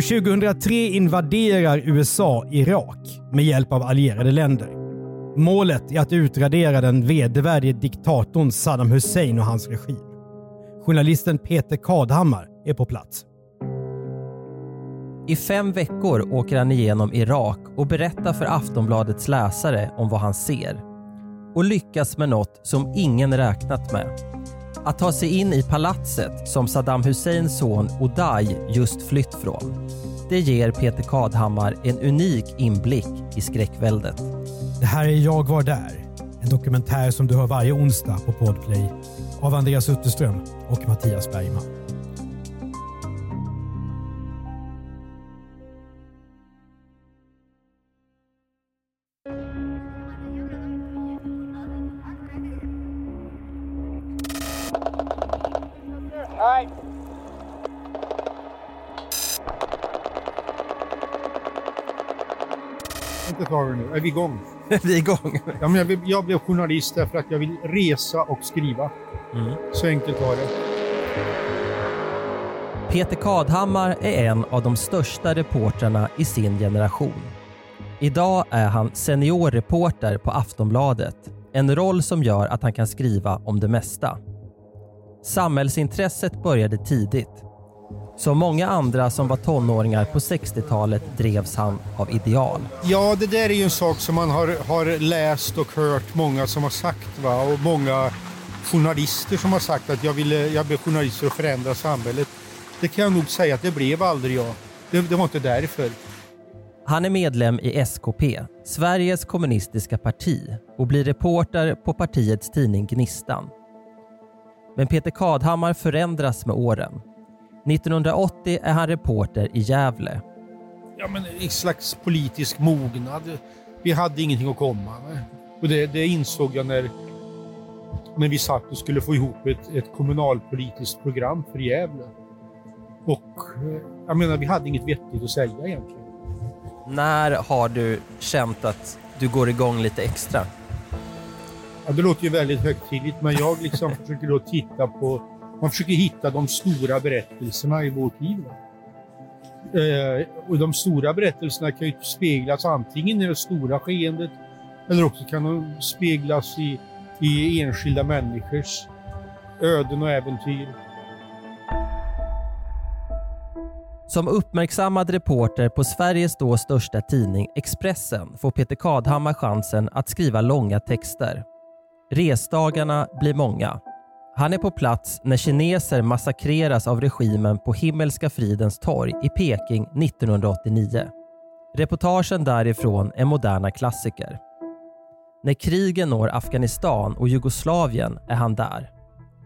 År 2003 invaderar USA Irak med hjälp av allierade länder. Målet är att utradera den vedervärdige diktatorn Saddam Hussein och hans regim. Journalisten Peter Kadhammar är på plats. I fem veckor åker han igenom Irak och berättar för Aftonbladets läsare om vad han ser. Och lyckas med något som ingen räknat med. Att ta sig in i palatset som Saddam Husseins son Oday just flytt från. Det ger Peter Kadhammar en unik inblick i skräckväldet. Det här är Jag var där. En dokumentär som du hör varje onsdag på Podplay av Andreas Utterström och Mattias Bergman. Igång? Vi är igång. Ja, men jag, vill- jag blev journalist därför att jag vill resa och skriva. Så enkelt var det. Peter Kadhammar är en av de största reportrarna i sin generation. Idag är han seniorreporter på Aftonbladet. En roll som gör att han kan skriva om det mesta. Samhällsintresset började tidigt. Som många andra som var tonåringar på 60-talet drevs han av ideal. Ja, det där är ju en sak som man har, har läst och hört många som har sagt. Va? Och många journalister som har sagt att jag, ville, jag blev journalist för att förändra samhället. Det kan jag nog säga att det blev aldrig jag. Det, det var inte därför. Han är medlem i SKP, Sveriges kommunistiska parti och blir reporter på partiets tidning Gnistan. Men Peter Kadhammar förändras med åren. 1980 är han reporter i Gävle. Ja, men en slags politisk mognad. Vi hade ingenting att komma med. Och det, det insåg jag när, när vi satt och skulle få ihop ett, ett kommunalpolitiskt program för Gävle. Och eh, jag menar, vi hade inget vettigt att säga egentligen. När har du känt att du går igång lite extra? Ja, det låter ju väldigt högtidligt, men jag liksom försöker då titta på... Man försöker hitta de stora berättelserna i vårt liv. Eh, och de stora berättelserna kan ju speglas antingen i det stora skeendet eller också kan de speglas i, i enskilda människors öden och äventyr. Som uppmärksammad reporter på Sveriges då största tidning Expressen får Peter Kadhammar chansen att skriva långa texter. Resdagarna blir många. Han är på plats när kineser massakreras av regimen på Himmelska fridens torg i Peking 1989. Reportagen därifrån är moderna klassiker. När krigen når Afghanistan och Jugoslavien är han där.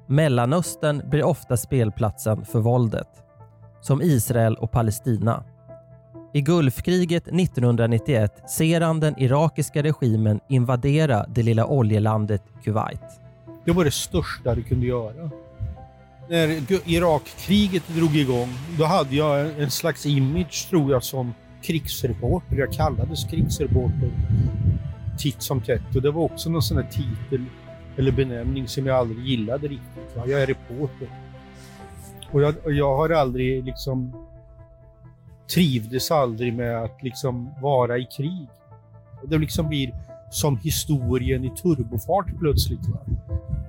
Mellanöstern blir ofta spelplatsen för våldet som Israel och Palestina. I Gulfkriget 1991 ser han den irakiska regimen invadera det lilla oljelandet Kuwait. Det var det största du kunde göra. När Irakkriget drog igång, då hade jag en- en slags image, tror jag, som krigsreporter. Jag kallades krigsreporter titt som tätt. Och det var också någon sån här titel eller benämning som jag aldrig gillade riktigt. Va? Jag är reporter. Och jag, och jag har aldrig liksom trivdes aldrig med att liksom vara i krig. Och det liksom blir som historien i turbofart plötsligt. Va?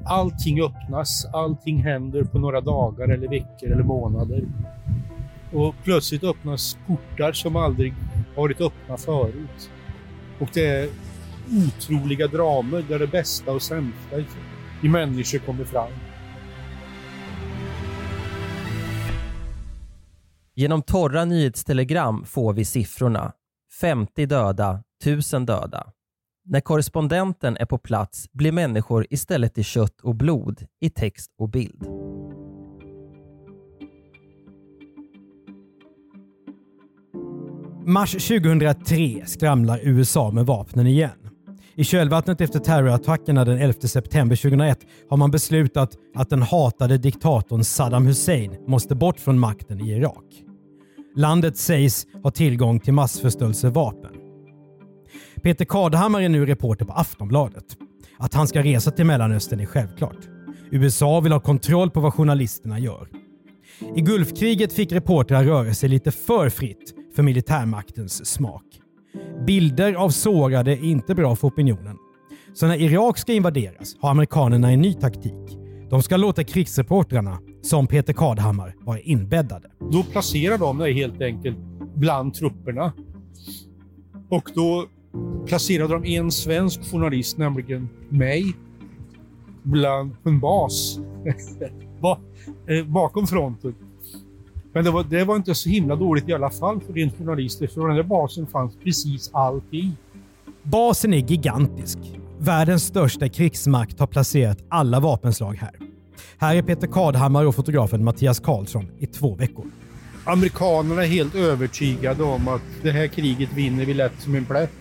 Allting öppnas, allting händer på några dagar eller veckor eller månader. Och plötsligt öppnas portar som aldrig varit öppna förut. Och det är otroliga dramer där det bästa och sämsta i- i människor kommer fram. Genom torra nyhetstelegram får vi siffrorna. 50 döda, 1000 döda. När korrespondenten är på plats blir människor istället i kött och blod, i text och bild. Mars 2003 skramlar USA med vapnen igen. I kölvattnet efter terrorattackerna den 11 september 2001 har man beslutat att den hatade diktatorn Saddam Hussein måste bort från makten i Irak. Landet sägs ha tillgång till massförstörelsevapen. Peter Kadhammar är nu reporter på Aftonbladet. Att han ska resa till Mellanöstern är självklart. USA vill ha kontroll på vad journalisterna gör. I Gulfkriget fick reportrar röra sig lite för fritt för militärmaktens smak. Bilder av sårade är inte bra för opinionen. Så när Irak ska invaderas har amerikanerna en ny taktik. De ska låta krigsreportrarna, som Peter Kadhammar, vara inbäddade. Då placerar de dig helt enkelt bland trupperna. Och då placerade de en svensk journalist, nämligen mig, bland en bas ba, eh, bakom fronten. Men det var, det var inte så himla dåligt i alla fall för rent journalister, för den där basen fanns precis allting. Basen är gigantisk. Världens största krigsmakt har placerat alla vapenslag här. Här är Peter Kadhammar och fotografen Mattias Karlsson i två veckor. Amerikanerna är helt övertygade om att det här kriget vinner vi lätt som en plätt.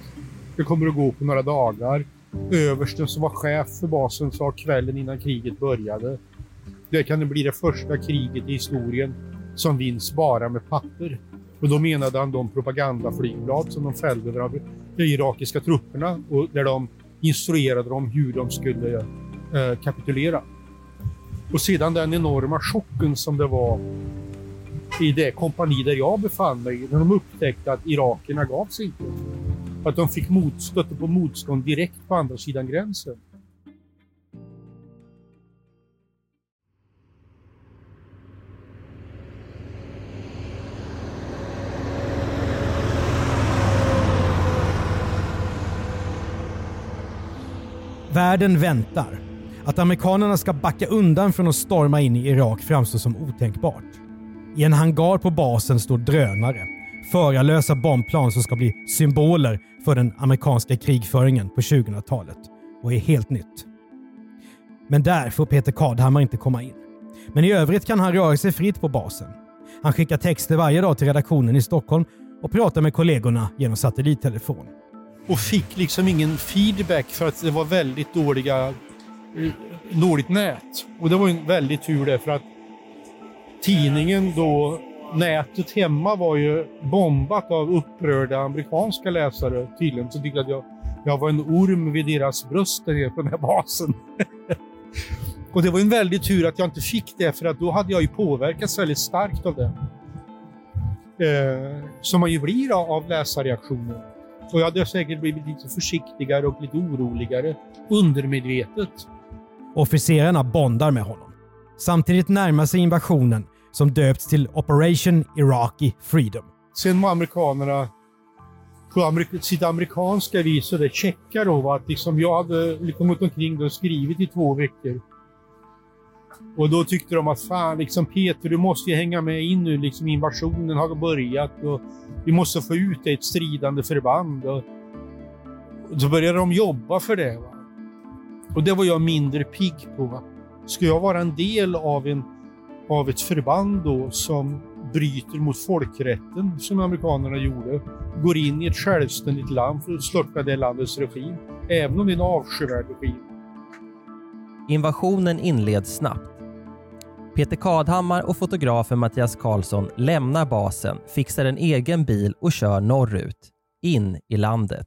Det kommer att gå på några dagar. Översten som var chef för basen sa kvällen innan kriget började. Det kan det bli det första kriget i historien som vinns bara med papper. Och då menade han de propagandaflygblad som de fällde över de irakiska trupperna och där de instruerade dem hur de skulle eh, kapitulera. Och sedan den enorma chocken som det var i det kompani där jag befann mig när de upptäckte att irakierna gav sig inte. Att de fick mot, på motstånd direkt på andra sidan gränsen. Världen väntar. Att amerikanerna ska backa undan från att storma in i Irak framstår som otänkbart. I en hangar på basen står drönare. Förarlösa bombplan som ska bli symboler för den amerikanska krigföringen på 2000-talet och är helt nytt. Men där får Peter Kadhammar inte komma in. Men i övrigt kan han röra sig fritt på basen. Han skickar texter varje dag till redaktionen i Stockholm och pratar med kollegorna genom satellittelefon och fick liksom ingen feedback för att det var väldigt dåliga, eh, dåligt nät. Och det var en väldigt tur det för att tidningen då, nätet hemma var ju bombat av upprörda amerikanska läsare tydligen. Så tyckte att jag, jag var en orm vid deras bröst där nere på den här basen. och det var en väldig tur att jag inte fick det för att då hade jag ju påverkats väldigt starkt av det. Eh, som man ju blir av läsarreaktioner. Och jag hade säkert blivit lite försiktigare och lite oroligare. Undermedvetet. Officerarna bondar med honom. Samtidigt närmar sig invasionen som döpts till Operation Iraqi Freedom. Sen var amerikanerna på sitt amerikanska vis så checka då att liksom jag hade liksom gått omkring och skrivit i två veckor och då tyckte de att fan, liksom Peter, du måste ju hänga med in nu. Liksom invasionen har börjat och vi måste få ut ett stridande förband. Och, och började de jobba för det. Va? Och det var jag mindre pigg på. Va? Ska jag vara en del av, en, av ett förband då som bryter mot folkrätten, som amerikanerna gjorde, går in i ett självständigt land för att störta det landets regim, även om det är en avskyvärd regim. Invasionen inleds snabbt. Peter Kadhammar och fotografen Mattias Karlsson lämnar basen, fixar en egen bil och kör norrut, in i landet.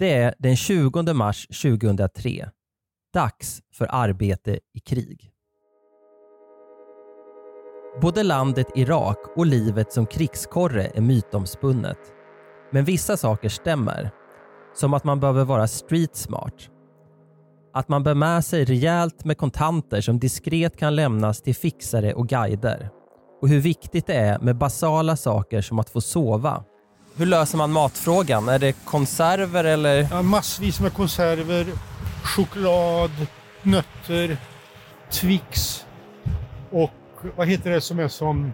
Det är den 20 mars 2003. Dags för arbete i krig. Både landet Irak och livet som krigskorre är mytomspunnet. Men vissa saker stämmer. Som att man behöver vara street smart. Att man bär med sig rejält med kontanter som diskret kan lämnas till fixare och guider. Och hur viktigt det är med basala saker som att få sova. Hur löser man matfrågan? Är det konserver eller? Ja, massvis med konserver, choklad, nötter, Twix och vad heter det som är som...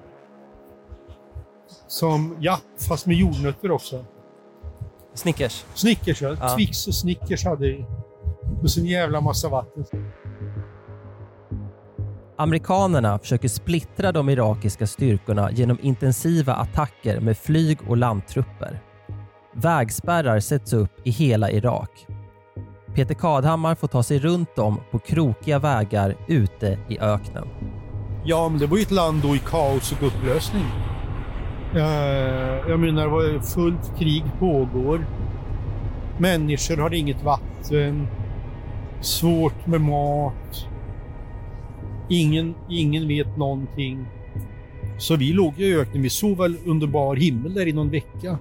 Som japp, fast med jordnötter också. Snickers? Snickers ja. Ja. Twix och Snickers hade vi. Och så en jävla massa vatten. Amerikanerna försöker splittra de irakiska styrkorna genom intensiva attacker med flyg och landtrupper. Vägspärrar sätts upp i hela Irak. Peter Kadhammar får ta sig runt om på krokiga vägar ute i öknen. Ja, men det var ju ett land då i kaos och upplösning. Eh, jag menar, det var fullt krig pågår. Människor har inget vatten. Svårt med mat. Ingen, ingen vet någonting. Så vi låg i öknen. Vi sov väl under bar himmel där i någon vecka.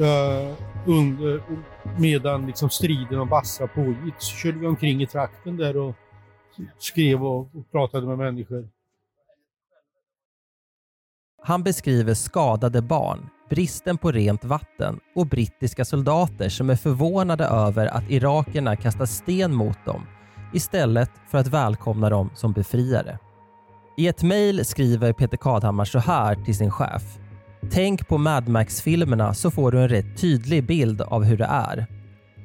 Eh, under, medan liksom striden om Basra pågick så körde vi omkring i trakten där och skrev och, och pratade med människor. Han beskriver skadade barn, bristen på rent vatten och brittiska soldater som är förvånade över att irakerna kastar sten mot dem istället för att välkomna dem som befriare. I ett mejl skriver Peter Kadhammar så här till sin chef. Tänk på Mad Max-filmerna så får du en rätt tydlig bild av hur det är.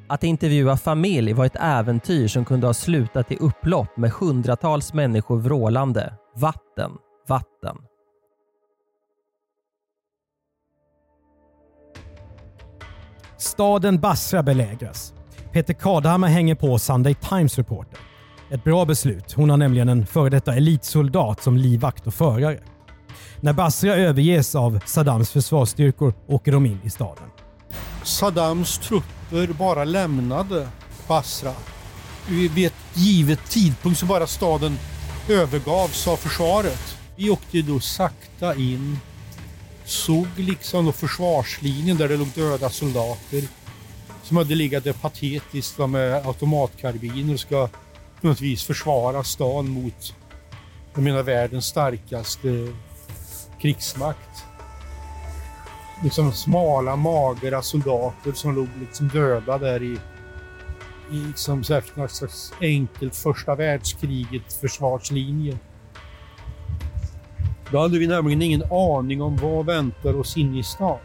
Att intervjua familj var ett äventyr som kunde ha slutat i upplopp med hundratals människor vrålande “Vatten, vatten”. Staden Basra belägras. Peter Kadhammar hänger på Sunday Times reporter. Ett bra beslut. Hon har nämligen en före detta elitsoldat som livvakt och förare. När Basra överges av Saddams försvarsstyrkor åker de in i staden. Saddams trupper bara lämnade Basra. Vid ett givet tidpunkt så bara staden övergavs av försvaret. Vi åkte då sakta in, såg liksom då försvarslinjen där det låg döda soldater som hade legat där patetiskt va, med automatkarbiner och ska på något vis försvara stan mot, jag menar världens starkaste krigsmakt. Liksom smala, magra soldater som låg liksom döda där i, i liksom så här, något slags enkelt första världskriget försvarslinje. Då hade vi nämligen ingen aning om vad väntar oss inne i stan.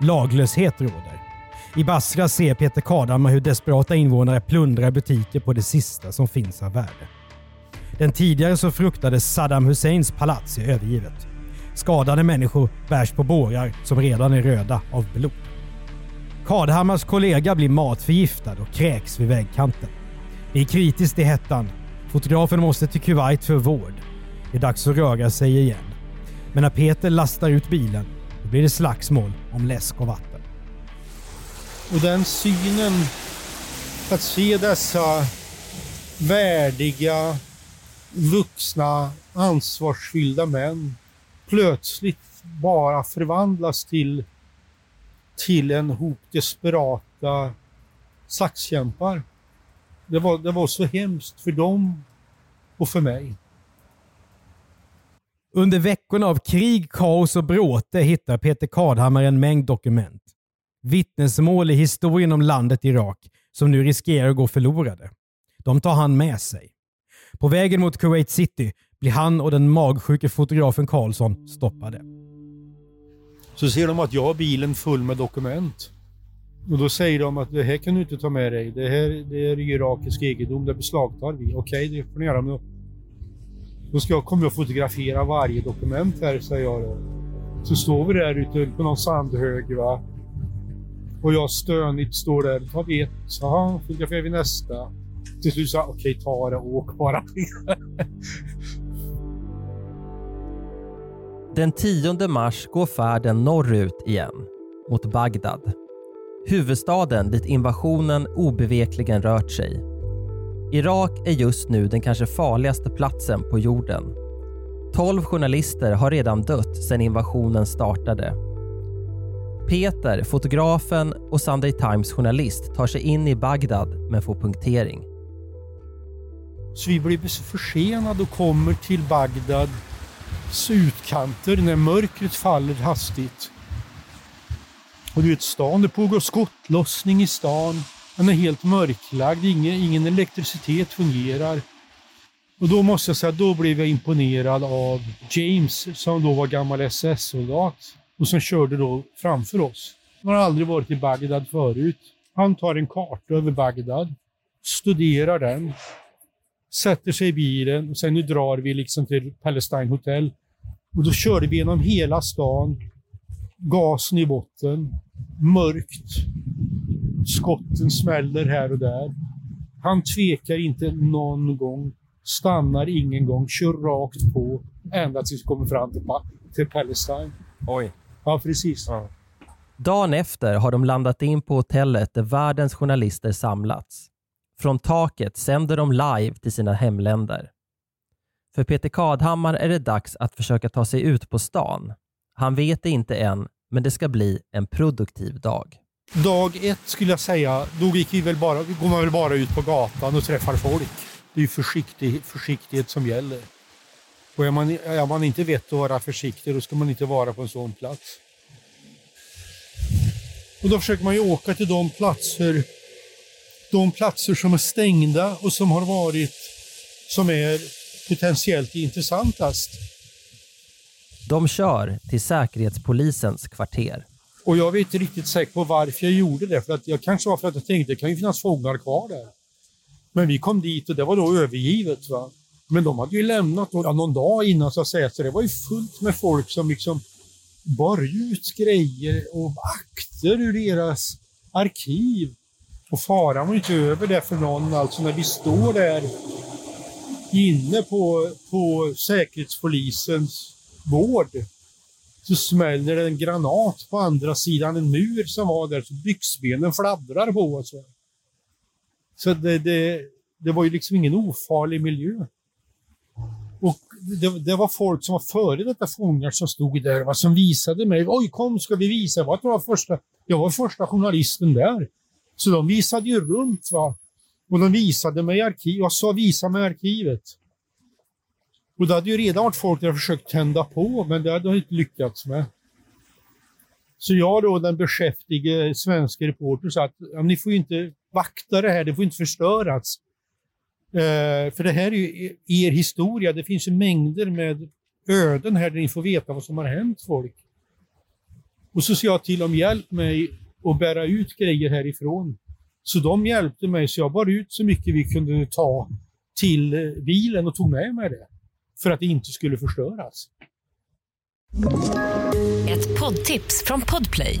Laglöshet råder. I Basra ser Peter Kadhammar hur desperata invånare plundrar butiker på det sista som finns av värde. Den tidigare så fruktade Saddam Husseins palats är övergivet. Skadade människor bärs på bårar som redan är röda av blod. Kadhammars kollega blir matförgiftad och kräks vid vägkanten. Det är kritiskt i hettan. Fotografen måste till Kuwait för vård. Det är dags att röra sig igen. Men när Peter lastar ut bilen då blir det slagsmål om läsk och vatten. Och den synen, att se dessa värdiga, vuxna, ansvarsfyllda män plötsligt bara förvandlas till, till en hop desperata saxkämpar. Det var, det var så hemskt för dem och för mig. Under veckorna av krig, kaos och bråte hittar Peter Kadhammar en mängd dokument. Vittnesmål i historien om landet Irak som nu riskerar att gå förlorade. De tar han med sig. På vägen mot Kuwait City blir han och den magsjuke fotografen Karlsson stoppade. Så ser de att jag har bilen full med dokument. Och då säger de att det här kan du inte ta med dig. Det här det är irakisk egendom, det beslagtar vi. Okej, det får ni göra. Men då, då ska jag, kommer jag fotografera varje dokument här, säger jag då. Så står vi där ute på någon sandhög va. Och jag stönigt står där. Tar vi ett, så fotograferar vi nästa. Till slut sa jag, okej ta det, och åk bara. Den 10 mars går färden norrut igen, mot Bagdad. Huvudstaden dit invasionen obevekligen rört sig. Irak är just nu den kanske farligaste platsen på jorden. 12 journalister har redan dött sedan invasionen startade. Peter, fotografen och Sunday Times journalist tar sig in i Bagdad men får punktering. Så vi blir försenade och kommer till Bagdads utkanter när mörkret faller hastigt. Och du vet, stan, det pågår skottlossning i stan. Den är helt mörklagd, ingen, ingen elektricitet fungerar. Och då måste jag säga, då blev jag imponerad av James som då var gammal SS-soldat och som körde då framför oss. Han har aldrig varit i Bagdad förut. Han tar en karta över Bagdad, studerar den, sätter sig i bilen och sen nu drar vi liksom till Palestine Hotel. Och då körde vi genom hela stan, gasen i botten, mörkt, skotten smäller här och där. Han tvekar inte någon gång, stannar ingen gång, kör rakt på ända tills vi kommer fram till, Pa- till Palestine. Oj. Ja, precis. Dagen efter har de landat in på hotellet där världens journalister samlats. Från taket sänder de live till sina hemländer. För Peter Kadhammar är det dags att försöka ta sig ut på stan. Han vet det inte än, men det ska bli en produktiv dag. Dag ett skulle jag säga, då gick vi väl bara, går man väl bara ut på gatan och träffar folk. Det är försiktig, försiktighet som gäller. Och är man, är man inte vett att vara försiktig, då ska man inte vara på en sån plats. Och då försöker man ju åka till de platser, de platser som är stängda och som har varit, som är potentiellt intressantast. De kör till Säkerhetspolisens kvarter. Och jag vet inte riktigt säker på varför jag gjorde det. För att jag kanske var för att jag tänkte det kan ju finnas fångar kvar där. Men vi kom dit och det var då övergivet. Va? Men de hade ju lämnat då, ja, någon dag innan så att säga. Så det var ju fullt med folk som liksom bar ut grejer och akter ur deras arkiv. Och faran var ju inte över det för någon. Alltså när vi står där inne på, på Säkerhetspolisens gård så smäller det en granat på andra sidan en mur som var där, så byxbenen fladdrar på oss. Så det, det, det var ju liksom ingen ofarlig miljö. Det, det var folk som var före detta fångar som stod där, va, som visade mig. Oj, kom ska vi visa. Jag var, jag var, första, jag var första journalisten där. Så de visade ju runt. va. Och de visade mig arkiv. Jag sa visa mig arkivet. Och det hade ju redan varit folk där jag försökt tända på, men det hade de inte lyckats med. Så jag då, den beskäftige svenska reportern, sa att ja, ni får ju inte vakta det här, det får inte förstöras. Eh, för det här är ju er historia, det finns ju mängder med öden här där ni får veta vad som har hänt folk. Och så sa jag till dem, hjälp mig att bära ut grejer härifrån. Så de hjälpte mig, så jag bar ut så mycket vi kunde ta till bilen och tog med mig det. För att det inte skulle förstöras. Ett poddtips från Podplay.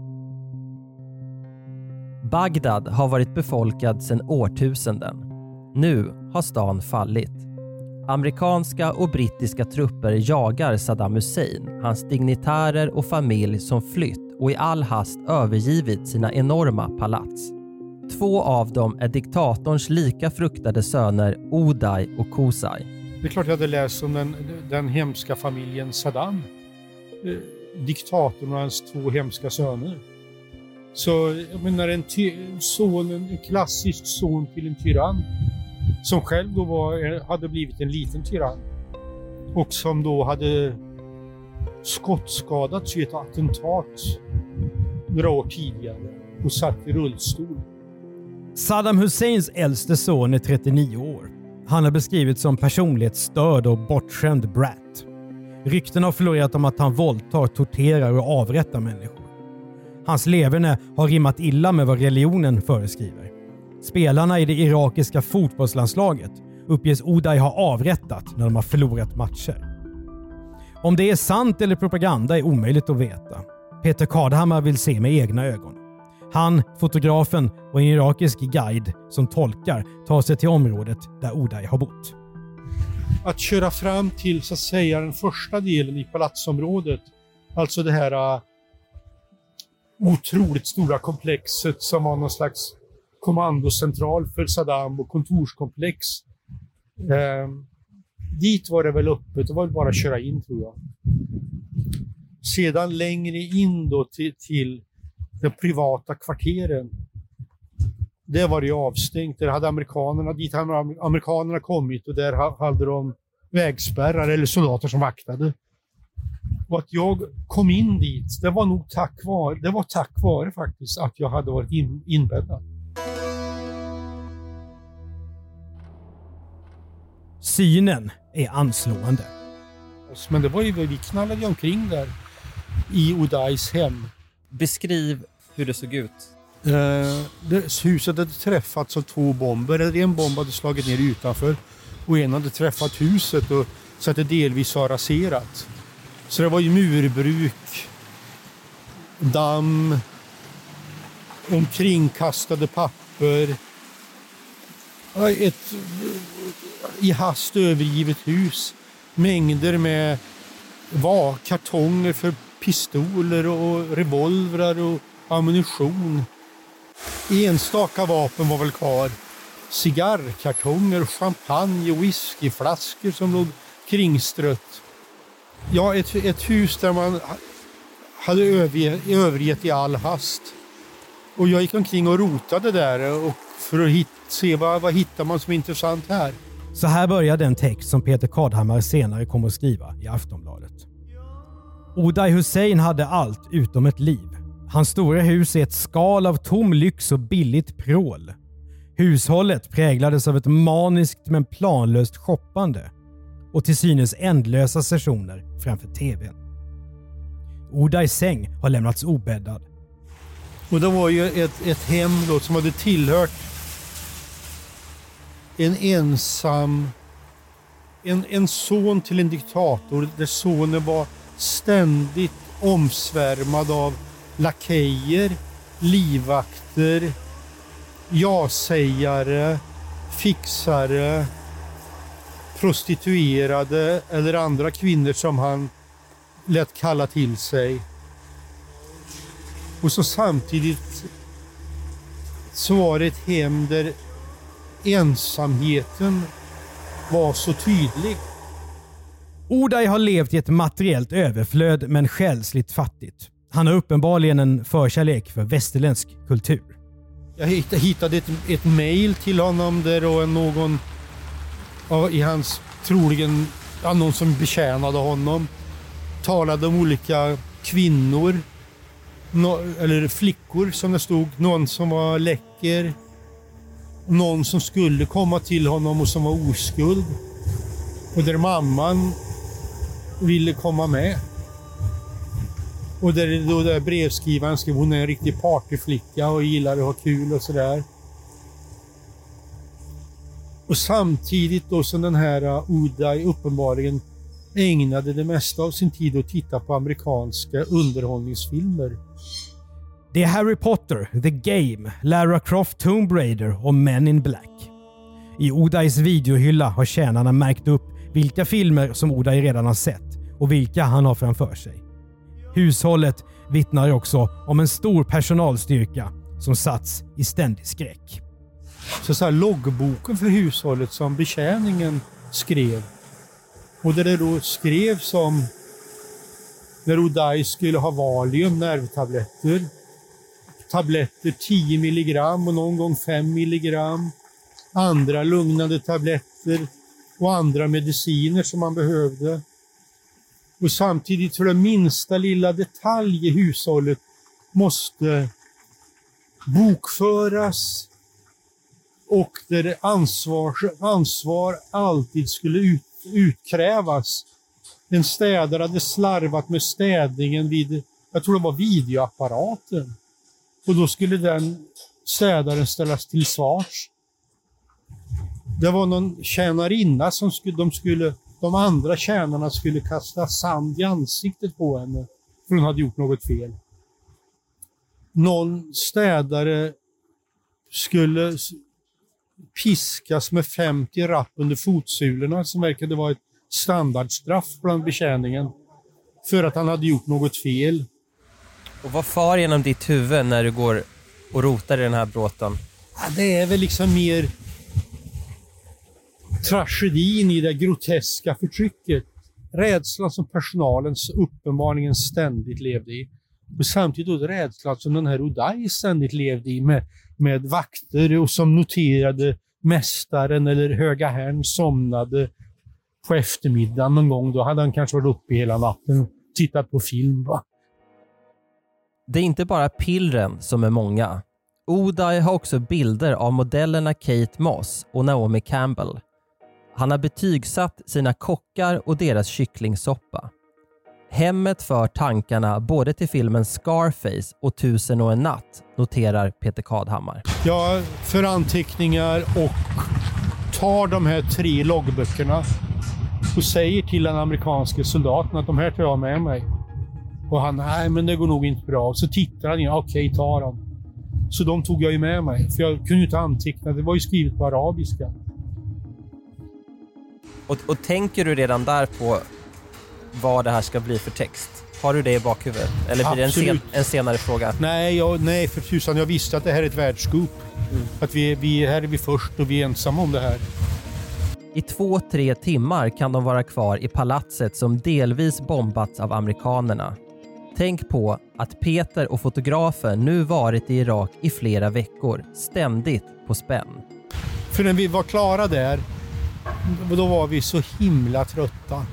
Bagdad har varit befolkad sedan årtusenden. Nu har stan fallit. Amerikanska och brittiska trupper jagar Saddam Hussein, hans dignitärer och familj som flytt och i all hast övergivit sina enorma palats. Två av dem är diktatorns lika fruktade söner Oday och Kusai. Det är klart jag hade läst om den, den hemska familjen Saddam. Eh, diktatorn och hans två hemska söner. Så jag menar en, ty, son, en klassisk son till en tyrann som själv då var, eh, hade blivit en liten tyrann och som då hade skottskadats i ett attentat några år tidigare och satt i rullstol. Saddam Husseins äldste son är 39 år. Han har beskrivits som personlighetsstörd och bortskämd brat. Rykten har florerat om att han våldtar, torterar och avrättar människor. Hans leverne har rimmat illa med vad religionen föreskriver. Spelarna i det irakiska fotbollslandslaget uppges Oday ha avrättat när de har förlorat matcher. Om det är sant eller propaganda är omöjligt att veta. Peter Kadhammar vill se med egna ögon. Han, fotografen och en irakisk guide som tolkar tar sig till området där Oday har bott. Att köra fram till så att säga den första delen i palatsområdet, alltså det här äh, otroligt stora komplexet som var någon slags kommandocentral för Saddam och kontorskomplex. Eh, dit var det väl öppet, det var väl bara att köra in tror jag. Sedan längre in då till, till de privata kvarteren. Där var det ju avstängt. Där hade amerikanerna, dit hade amerikanerna kommit och där hade de vägspärrar eller soldater som vaktade. Och att jag kom in dit, det var nog tack vare, det var tack vare faktiskt att jag hade varit in, inbäddad. Synen är anslående. Men det var ju, vi knallade omkring där i Odais hem. Beskriv hur det såg ut. Eh, det, huset hade träffats av två bomber. En bomb hade slagit ner utanför och en hade träffat huset och, så att det delvis var raserat. Så det var ju murbruk, damm, omkringkastade papper. Ett i hast övergivet hus. Mängder med var, kartonger för pistoler och revolvrar och ammunition. Enstaka vapen var väl kvar. Cigarrkartonger, champagne och whiskyflaskor som låg kringstrött. Ja, ett, ett hus där man hade övergett, övergett i all hast. Och jag gick omkring och rotade där och för att hit, se vad, vad hittar man som är intressant här. Så här börjar den text som Peter Kadhammar senare kommer att skriva i Aftonbladet. Oday Hussein hade allt utom ett liv. Hans stora hus är ett skal av tom lyx och billigt prål. Hushållet präglades av ett maniskt men planlöst shoppande och till synes ändlösa sessioner framför TVn. Odais säng har lämnats obäddad. Och det var ju ett, ett hem då som hade tillhört en ensam en, en son till en diktator där sonen var ständigt omsvärmad av lakejer, livvakter, ja-sägare, fixare, prostituerade eller andra kvinnor som han lät kalla till sig. Och så samtidigt så var det ett hem där ensamheten var så tydlig. Oday har levt i ett materiellt överflöd men själsligt fattigt. Han har uppenbarligen en förkärlek för västerländsk kultur. Jag hittade ett, ett mail till honom där och någon i hans, troligen ja, någon som betjänade honom, talade om olika kvinnor, no, eller flickor som det stod. Någon som var läcker, någon som skulle komma till honom och som var oskuld. Och där mamman ville komma med. Och där, då där brevskrivaren skrev hon är en riktig partyflicka och gillar att ha kul och sådär. Och samtidigt då som den här uh, Uday uppenbarligen ägnade det mesta av sin tid att titta på amerikanska underhållningsfilmer. Det är Harry Potter, The Game, Lara Croft Tomb Raider och Men in Black. I Odays videohylla har tjänarna märkt upp vilka filmer som Oday redan har sett och vilka han har framför sig. Hushållet vittnar också om en stor personalstyrka som satts i ständig skräck. Så, att säga, loggboken för hushållet som betjäningen skrev. Och där det då skrevs om när Oday skulle ha Valium, nervtabletter. Tabletter 10 milligram och någon gång 5 milligram. Andra lugnande tabletter och andra mediciner som man behövde. Och samtidigt för den minsta lilla detalj i hushållet måste bokföras och där ansvar, ansvar alltid skulle ut, utkrävas. En städare hade slarvat med städningen vid, jag tror det var videoapparaten. Och då skulle den städaren ställas till svars. Det var någon tjänarinna som skulle, de skulle de andra tjänarna skulle kasta sand i ansiktet på henne för hon hade gjort något fel. Någon städare skulle piskas med 50 rapp under fotsulorna som verkade vara ett standardstraff bland betjäningen för att han hade gjort något fel. Och vad far genom ditt huvud när du går och rotar i den här bråten? Ja, det är väl liksom mer tragedin i det groteska förtrycket. Rädslan som personalen uppenbarligen ständigt levde i. Och samtidigt då rädslan som den här Uday ständigt levde i med, med vakter och som noterade mästaren eller höga herrn somnade på eftermiddagen någon gång. Då hade han kanske varit uppe hela natten och tittat på film. Va? Det är inte bara pillren som är många. Odai har också bilder av modellerna Kate Moss och Naomi Campbell. Han har betygsatt sina kockar och deras kycklingsoppa. Hemmet för tankarna både till filmen Scarface och Tusen och en natt, noterar Peter Kadhammar. Jag för anteckningar och tar de här tre loggböckerna och säger till den amerikanske soldaten att de här tar jag med mig. Och han, nej men det går nog inte bra. Så tittar han in, okej ta dem. Så de tog jag ju med mig, för jag kunde ju inte anteckna. Det var ju skrivet på arabiska. Och, och tänker du redan där på vad det här ska bli för text? Har du det i bakhuvudet? Eller blir det en, sen, en senare fråga? Nej, jag, nej, för tusan. Jag visste att det här är ett världsscoop. Mm. Att vi, vi, här är vi först och vi är ensamma om det här. I två, tre timmar kan de vara kvar i palatset som delvis bombats av amerikanerna. Tänk på att Peter och fotografen nu varit i Irak i flera veckor, ständigt på spänn. För när vi var klara där, då var vi så himla trötta.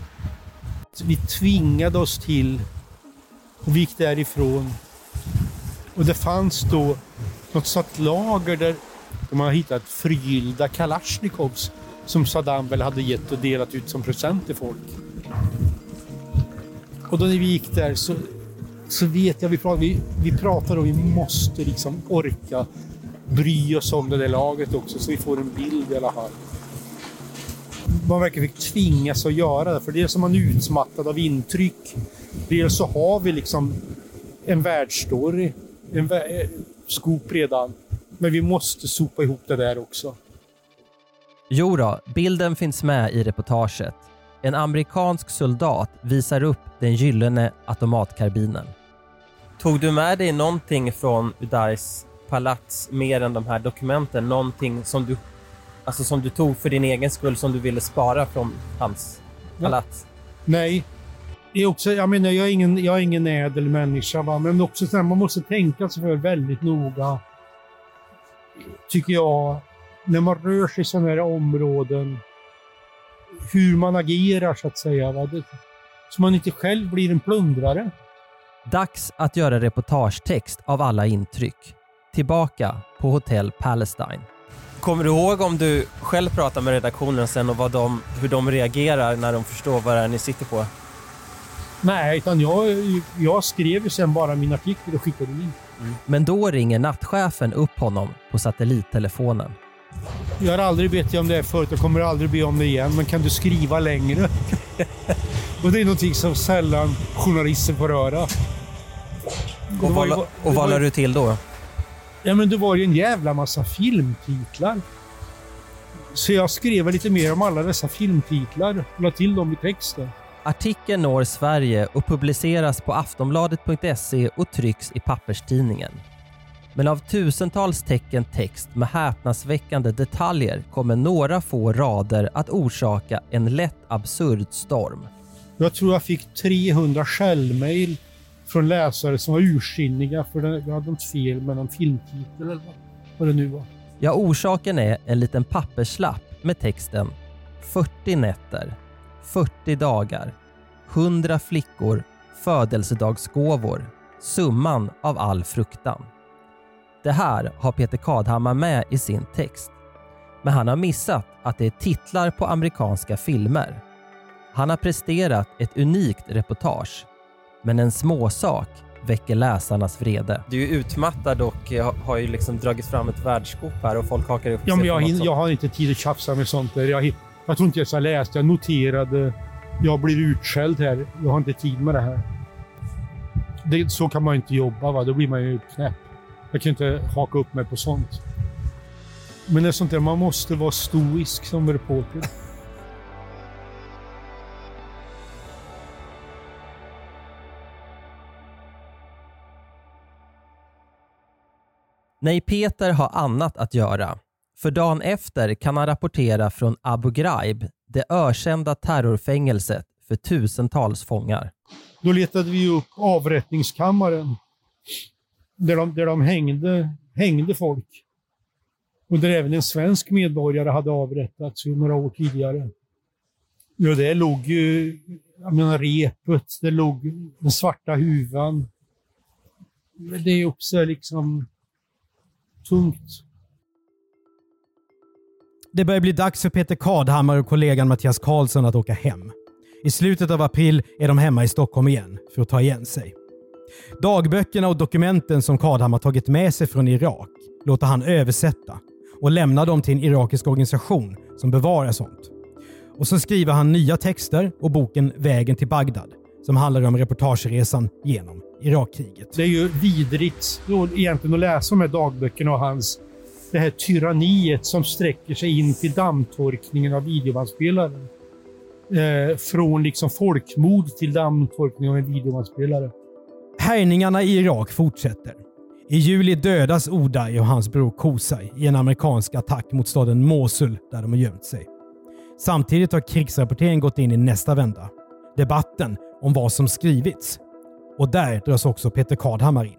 Vi tvingade oss till och vi gick därifrån. Och det fanns då något sånt lager där de har hittat förgyllda kalasjnikovs som Saddam väl hade gett och delat ut som present till folk. Och då när vi gick där så, så vet jag, vi pratade, vi, vi pratade om vi måste liksom orka bry oss om det där laget också så vi får en bild i alla fall. Man verkar fick tvingas att göra det, för dels är man utmattad av intryck. Dels så har vi liksom en världsstory, en vä eh, skop redan. Men vi måste sopa ihop det där också. Jo då, bilden finns med i reportaget. En amerikansk soldat visar upp den gyllene automatkarbinen. Tog du med dig någonting från Udais palats mer än de här dokumenten? Någonting som du, alltså som du tog för din egen skull som du ville spara från hans palats? Nej. Det är också, jag menar, jag är ingen, jag är ingen ädel människa, va? men också så här, man måste tänka sig för väldigt noga. Tycker jag när man rör sig i sådana här områden, hur man agerar så att säga. Va? Det, så man inte själv blir en plundrare. Dags att göra reportagetext av alla intryck. Tillbaka på Hotell Palestine. Kommer du ihåg om du själv pratar med redaktionen sen och vad de, hur de reagerar när de förstår vad det är ni sitter på? Nej, utan jag, jag skrev ju sen bara min artikel och skickade in. Mm. Men då ringer nattchefen upp honom på satellittelefonen. Jag har aldrig bett dig om det förut och kommer aldrig be om det igen, men kan du skriva längre? och det är någonting som sällan journalister får höra. Och vad, ju, och vad la du till då? Ja, men det var ju en jävla massa filmtitlar. Så jag skrev lite mer om alla dessa filmtitlar och la till dem i texten. Artikeln når Sverige och publiceras på aftonbladet.se och trycks i papperstidningen. Men av tusentals tecken text med häpnadsväckande detaljer kommer några få rader att orsaka en lätt absurd storm. Jag tror jag fick 300 skällmejl från läsare som var ursinniga för det hade något fel med någon filmtitel eller vad det nu var. Ja, orsaken är en liten papperslapp med texten 40 nätter, 40 dagar, 100 flickor, födelsedagsgåvor, summan av all fruktan. Det här har Peter Kadhammar med i sin text. Men han har missat att det är titlar på amerikanska filmer. Han har presterat ett unikt reportage. Men en småsak väcker läsarnas vrede. Du är utmattad och har ju liksom dragit fram ett världsskop här och folk hakar upp ja, sig men jag, jag har inte tid att tjafsa med sånt där. Jag, jag tror inte jag har läst. Jag noterade. Jag blir utskälld här. Jag har inte tid med det här. Det, så kan man inte jobba. Va? Då blir man ju knäpp. Jag kan inte haka upp mig på sånt. Men det är sånt där, man måste vara stoisk som reporter. Nej, Peter har annat att göra. För dagen efter kan han rapportera från Abu Ghraib, det ökända terrorfängelset för tusentals fångar. Då letade vi upp avrättningskammaren där de, där de hängde, hängde folk. Och där även en svensk medborgare hade avrättats några år tidigare. Ja, där låg ju jag menar, repet, det låg den svarta huvan. Det är också liksom tungt. Det börjar bli dags för Peter Kadhammar och kollegan Mattias Karlsson att åka hem. I slutet av april är de hemma i Stockholm igen för att ta igen sig. Dagböckerna och dokumenten som Kadhammar tagit med sig från Irak låter han översätta och lämna dem till en irakisk organisation som bevarar sånt. Och så skriver han nya texter och boken Vägen till Bagdad som handlar om reportageresan genom Irakkriget. Det är ju vidrigt egentligen att läsa de här dagböckerna och hans det här tyranniet som sträcker sig in till dammtorkningen av videobandspelare. Eh, från liksom folkmord till dammtorkning av en videobandspelare. Härjningarna i Irak fortsätter. I juli dödas Oday och hans bror Kosai i en amerikansk attack mot staden Mosul där de har gömt sig. Samtidigt har krigsrapporteringen gått in i nästa vända. Debatten om vad som skrivits. Och där dras också Peter Kadhammar in.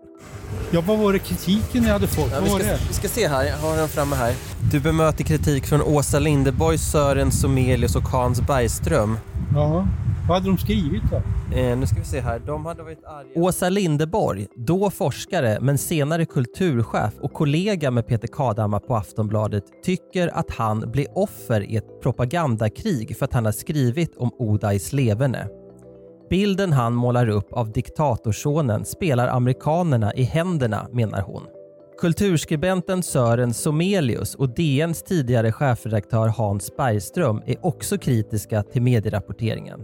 Ja, vad var det kritiken jag hade fått? Ja, vi, var ska, det? vi ska se här, jag har den framme här. Du bemöter kritik från Åsa Linderborg, Sören Somelius och Hans Bergström. Ja. Vad hade de skrivit då? Eh, nu ska vi se här. De hade varit arga. Åsa Linderborg, då forskare men senare kulturchef och kollega med Peter Kadhammar på Aftonbladet, tycker att han blir offer i ett propagandakrig för att han har skrivit om Odais leverne. Bilden han målar upp av diktatorsonen spelar amerikanerna i händerna, menar hon. Kulturskribenten Sören Somelius och DNs tidigare chefredaktör Hans Bergström är också kritiska till medierapporteringen.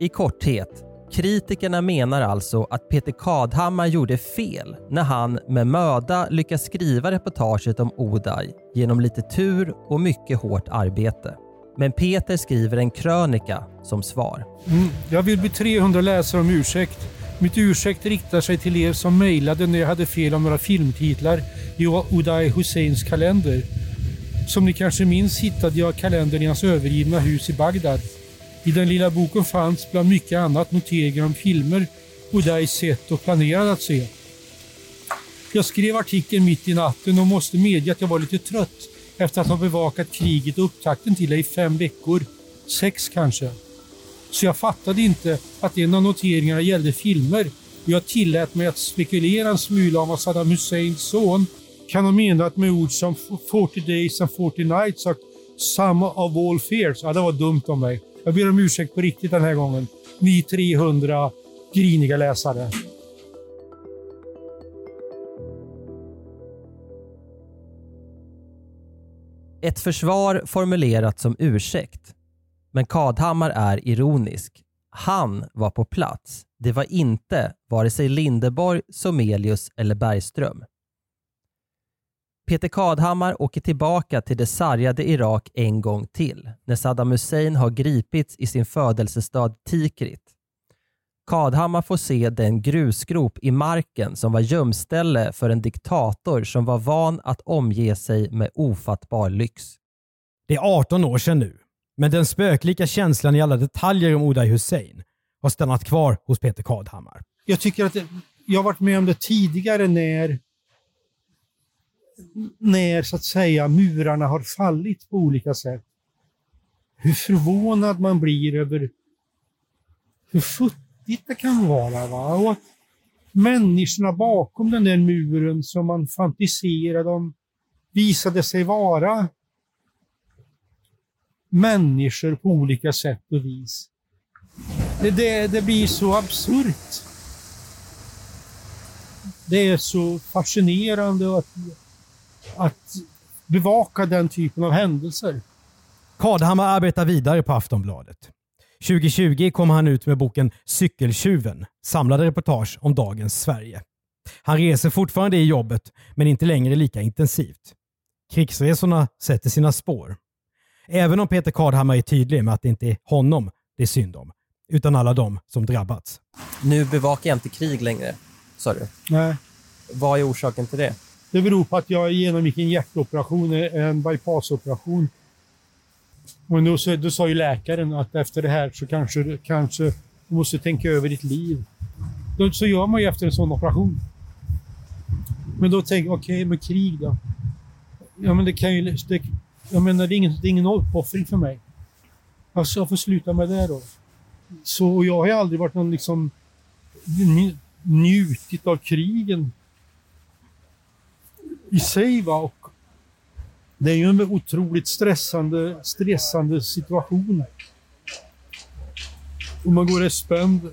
I korthet, kritikerna menar alltså att Peter Kadhammar gjorde fel när han med möda lyckas skriva reportaget om Oday genom lite tur och mycket hårt arbete. Men Peter skriver en krönika som svar. Mm. Jag vill be 300 läsare om ursäkt. Mitt ursäkt riktar sig till er som mejlade när jag hade fel om några filmtitlar i Uday Husseins kalender. Som ni kanske minns hittade jag kalendern i hans övergivna hus i Bagdad. I den lilla boken fanns bland mycket annat noteringar om filmer Uday sett och planerade att se. Jag skrev artikeln mitt i natten och måste medge att jag var lite trött efter att ha bevakat kriget och upptakten till det i fem veckor. Sex kanske. Så jag fattade inte att en av noteringarna gällde filmer och jag tillät mig att spekulera en smula om vad Saddam Husseins son kan ha menat med ord som 40 days and 40 nights och some of all fears. Ja, det var dumt av mig. Jag ber om ursäkt på riktigt den här gången. Ni 300 griniga läsare. Ett försvar formulerat som ursäkt. Men Kadhammar är ironisk. Han var på plats. Det var inte vare sig Lindeborg, Somelius eller Bergström. Peter Kadhammar åker tillbaka till det sargade Irak en gång till när Saddam Hussein har gripits i sin födelsestad Tikrit. Kadhammar får se den grusgrop i marken som var gömställe för en diktator som var van att omge sig med ofattbar lyx. Det är 18 år sedan nu, men den spöklika känslan i alla detaljer om Oday Hussein har stannat kvar hos Peter Kadhammar. Jag tycker att det, jag har varit med om det tidigare när när så att säga murarna har fallit på olika sätt. Hur förvånad man blir över hur viktigt det kan vara. Va? Och att människorna bakom den där muren som man fantiserade om visade sig vara människor på olika sätt och vis. Det, det, det blir så absurt. Det är så fascinerande att, att bevaka den typen av händelser. Kadhammar arbetar vidare på Aftonbladet. 2020 kom han ut med boken Cykeltjuven, samlade reportage om dagens Sverige. Han reser fortfarande i jobbet, men inte längre lika intensivt. Krigsresorna sätter sina spår. Även om Peter Kadhammar är tydlig med att det inte är honom det är synd om, utan alla de som drabbats. Nu bevakar jag inte krig längre, sa du. Nej. Vad är orsaken till det? Det beror på att jag genomgick en hjärtoperation, en bypassoperation. Och då, så, då sa ju läkaren att efter det här så kanske, kanske du måste tänka över ditt liv. Då, så gör man ju efter en sån operation. Men då tänker jag, okej, okay, men krig då? Ja, men det kan ju... Det, jag menar, det är ingen, det är ingen uppoffring för mig. Alltså, jag får sluta med det då. Så jag har ju aldrig varit någon liksom njutit av krigen i sig. Va? Och det är ju en otroligt stressande, stressande situation. Och man går är spänd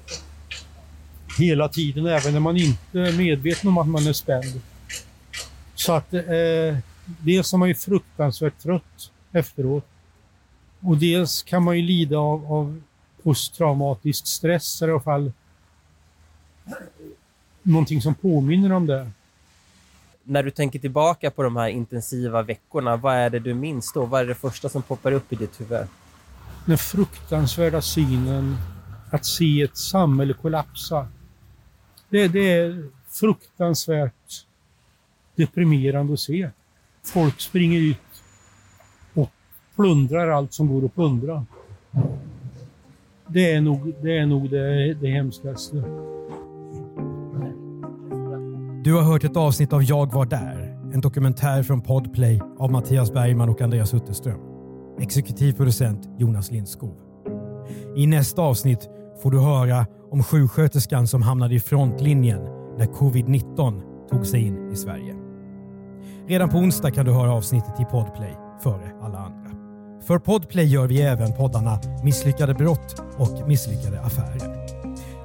hela tiden, även när man inte är medveten om att man är spänd. Så att eh, dels är man ju fruktansvärt trött efteråt. Och dels kan man ju lida av, av posttraumatisk stress, i alla fall någonting som påminner om det. När du tänker tillbaka på de här intensiva veckorna, vad är det du minns då? Vad är det första som poppar upp i ditt huvud? Den fruktansvärda synen att se ett samhälle kollapsa. Det, det är fruktansvärt deprimerande att se. Folk springer ut och plundrar allt som går att plundra. Det är nog det, är nog det, det hemskaste. Du har hört ett avsnitt av Jag var där, en dokumentär från Podplay av Mattias Bergman och Andreas Utterström. Exekutiv producent Jonas Lindskog. I nästa avsnitt får du höra om sjuksköterskan som hamnade i frontlinjen när covid-19 tog sig in i Sverige. Redan på onsdag kan du höra avsnittet i Podplay före alla andra. För Podplay gör vi även poddarna Misslyckade brott och Misslyckade affärer.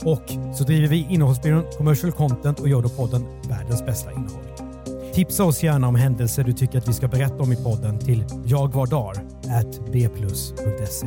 Och så driver vi innehållsbyrån Commercial Content och gör då podden Världens bästa innehåll. Tipsa oss gärna om händelser du tycker att vi ska berätta om i podden till jagvardar@bplus.se.